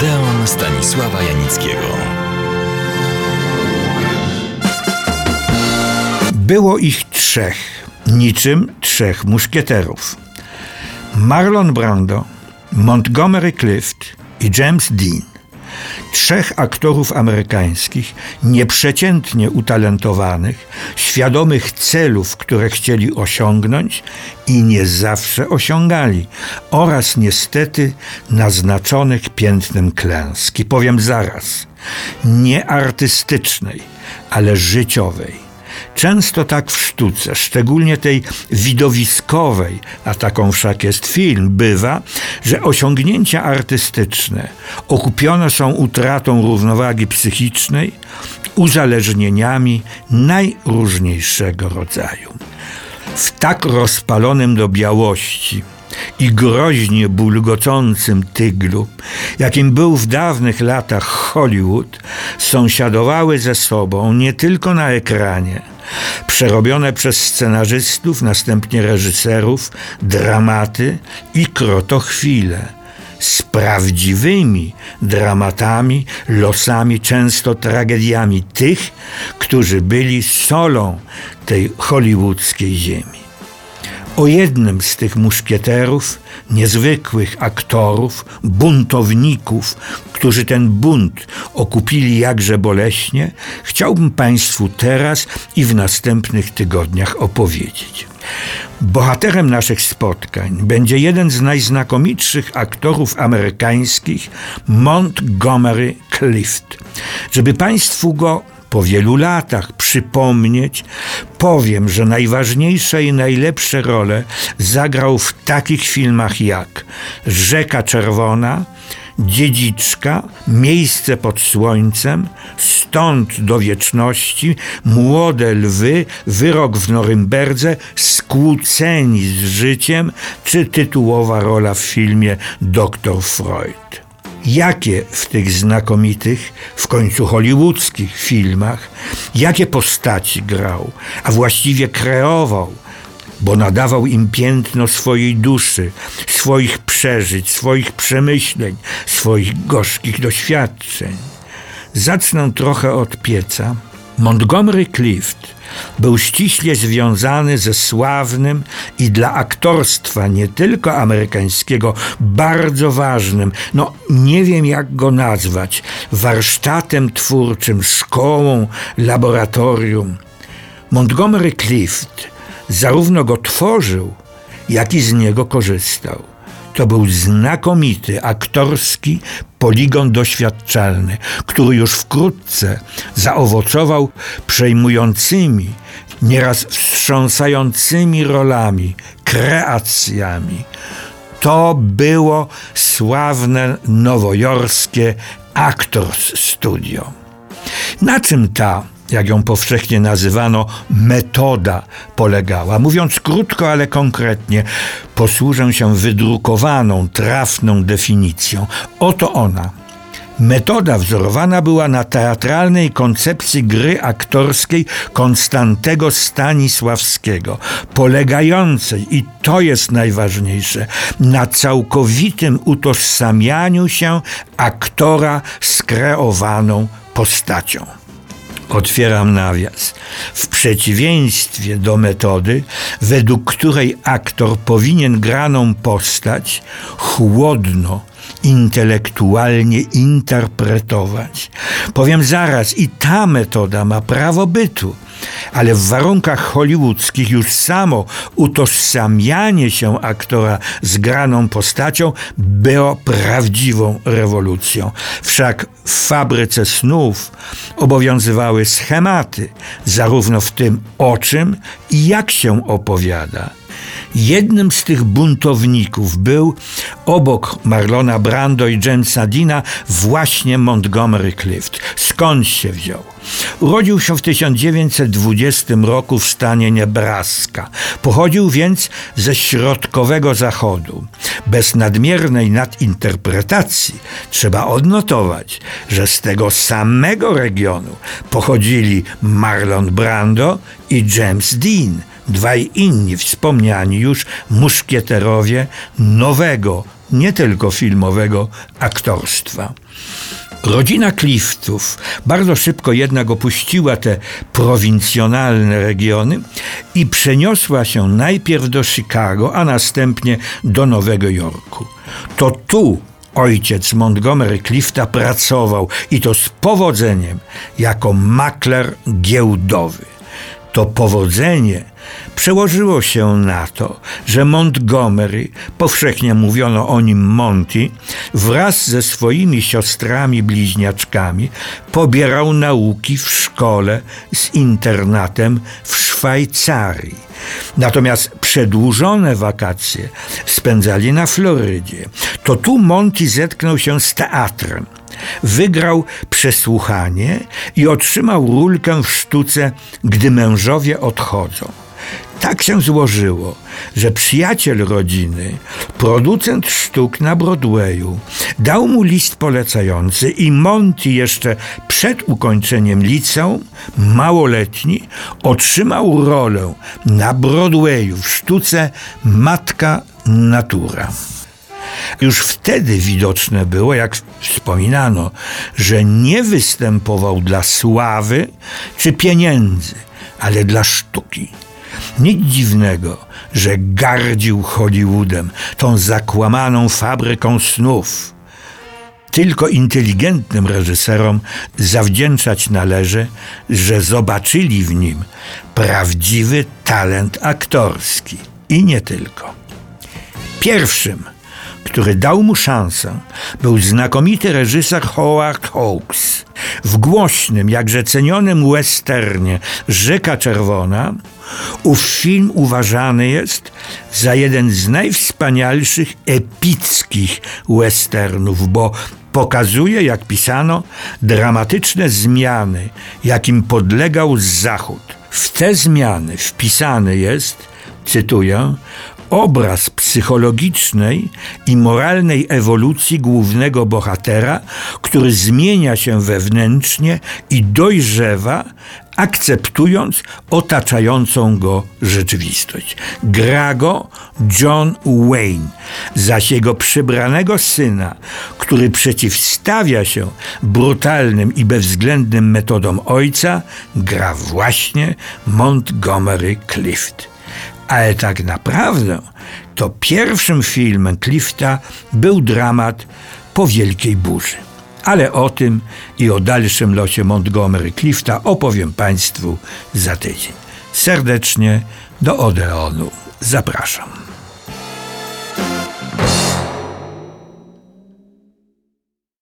Odeon Stanisława Janickiego. Było ich trzech, niczym trzech muszkieterów. Marlon Brando, Montgomery Clift i James Dean. Trzech aktorów amerykańskich, nieprzeciętnie utalentowanych, świadomych celów, które chcieli osiągnąć i nie zawsze osiągali, oraz niestety naznaczonych piętnem klęski. Powiem zaraz, nie artystycznej, ale życiowej Często tak w sztuce, szczególnie tej widowiskowej, a taką wszak jest film, bywa, że osiągnięcia artystyczne okupione są utratą równowagi psychicznej, uzależnieniami najróżniejszego rodzaju. W tak rozpalonym do białości, i groźnie bulgocącym tyglu, jakim był w dawnych latach Hollywood, sąsiadowały ze sobą nie tylko na ekranie, przerobione przez scenarzystów, następnie reżyserów, dramaty i krotochwile z prawdziwymi dramatami, losami, często tragediami tych, którzy byli solą tej hollywoodzkiej ziemi. O jednym z tych muszkieterów, niezwykłych aktorów, buntowników, którzy ten bunt okupili jakże boleśnie, chciałbym Państwu teraz i w następnych tygodniach opowiedzieć. Bohaterem naszych spotkań będzie jeden z najznakomitszych aktorów amerykańskich, Montgomery Clift. Żeby Państwu go po wielu latach przypomnieć, powiem, że najważniejsze i najlepsze role zagrał w takich filmach jak Rzeka Czerwona, Dziedziczka, Miejsce pod Słońcem, Stąd do Wieczności, Młode Lwy, Wyrok w Norymberdze, Skłóceni z życiem, czy tytułowa rola w filmie Doktor Freud jakie w tych znakomitych, w końcu hollywoodzkich filmach, jakie postaci grał, a właściwie kreował, bo nadawał im piętno swojej duszy, swoich przeżyć, swoich przemyśleń, swoich gorzkich doświadczeń. Zacznę trochę od pieca. Montgomery Clift był ściśle związany ze sławnym i dla aktorstwa nie tylko amerykańskiego bardzo ważnym, no nie wiem jak go nazwać, warsztatem twórczym, szkołą, laboratorium. Montgomery Clift zarówno go tworzył, jak i z niego korzystał. To był znakomity aktorski poligon doświadczalny, który już wkrótce zaowocował przejmującymi, nieraz wstrząsającymi rolami, kreacjami. To było sławne nowojorskie Actors Studio. Na czym ta jak ją powszechnie nazywano, metoda polegała. Mówiąc krótko, ale konkretnie, posłużę się wydrukowaną, trafną definicją. Oto ona. Metoda wzorowana była na teatralnej koncepcji gry aktorskiej Konstantego Stanisławskiego, polegającej, i to jest najważniejsze, na całkowitym utożsamianiu się aktora z kreowaną postacią. Otwieram nawias. W przeciwieństwie do metody, według której aktor powinien graną postać chłodno, intelektualnie interpretować. Powiem zaraz, i ta metoda ma prawo bytu ale w warunkach hollywoodzkich już samo utożsamianie się aktora z graną postacią było prawdziwą rewolucją. Wszak w fabryce snów obowiązywały schematy, zarówno w tym o czym i jak się opowiada. Jednym z tych buntowników był obok Marlona Brando i Jamesa Dina właśnie Montgomery Clift. Skąd się wziął? Urodził się w 1920 roku w stanie Nebraska. Pochodził więc ze środkowego zachodu. Bez nadmiernej nadinterpretacji trzeba odnotować, że z tego samego regionu pochodzili Marlon Brando i James Dean, dwaj inni wspomniani już muszkieterowie nowego nie tylko filmowego aktorstwa. Rodzina Cliftów bardzo szybko jednak opuściła te prowincjonalne regiony i przeniosła się najpierw do Chicago, a następnie do Nowego Jorku. To tu ojciec Montgomery Clifta pracował i to z powodzeniem jako makler giełdowy. To powodzenie przełożyło się na to, że Montgomery, powszechnie mówiono o nim Monty, wraz ze swoimi siostrami bliźniaczkami pobierał nauki w szkole z internatem w Szwajcarii. Natomiast przedłużone wakacje spędzali na Florydzie. To tu Monty zetknął się z teatrem wygrał przesłuchanie i otrzymał rulkę w sztuce, gdy mężowie odchodzą. Tak się złożyło, że przyjaciel rodziny, producent sztuk na Broadwayu, dał mu list polecający i Monty jeszcze przed ukończeniem liceum, małoletni, otrzymał rolę na Broadwayu w sztuce Matka Natura. Już wtedy widoczne było, jak wspominano, że nie występował dla sławy czy pieniędzy, ale dla sztuki. Nic dziwnego, że gardził Hollywoodem, tą zakłamaną fabryką snów. Tylko inteligentnym reżyserom zawdzięczać należy, że zobaczyli w nim prawdziwy talent aktorski. I nie tylko. Pierwszym który dał mu szansę, był znakomity reżyser Howard Hawks. W głośnym, jakże cenionym westernie Rzeka Czerwona ów film uważany jest za jeden z najwspanialszych epickich westernów, bo pokazuje, jak pisano, dramatyczne zmiany, jakim podlegał Zachód. W te zmiany wpisany jest, cytuję, obraz psychologicznej i moralnej ewolucji głównego bohatera, który zmienia się wewnętrznie i dojrzewa, akceptując otaczającą go rzeczywistość. Gra go John Wayne, zaś jego przybranego syna, który przeciwstawia się brutalnym i bezwzględnym metodom ojca, gra właśnie Montgomery Clift ale tak naprawdę to pierwszym filmem Clifta był dramat po wielkiej burzy. Ale o tym i o dalszym losie Montgomery Clifta opowiem Państwu za tydzień. Serdecznie do Odeonu zapraszam.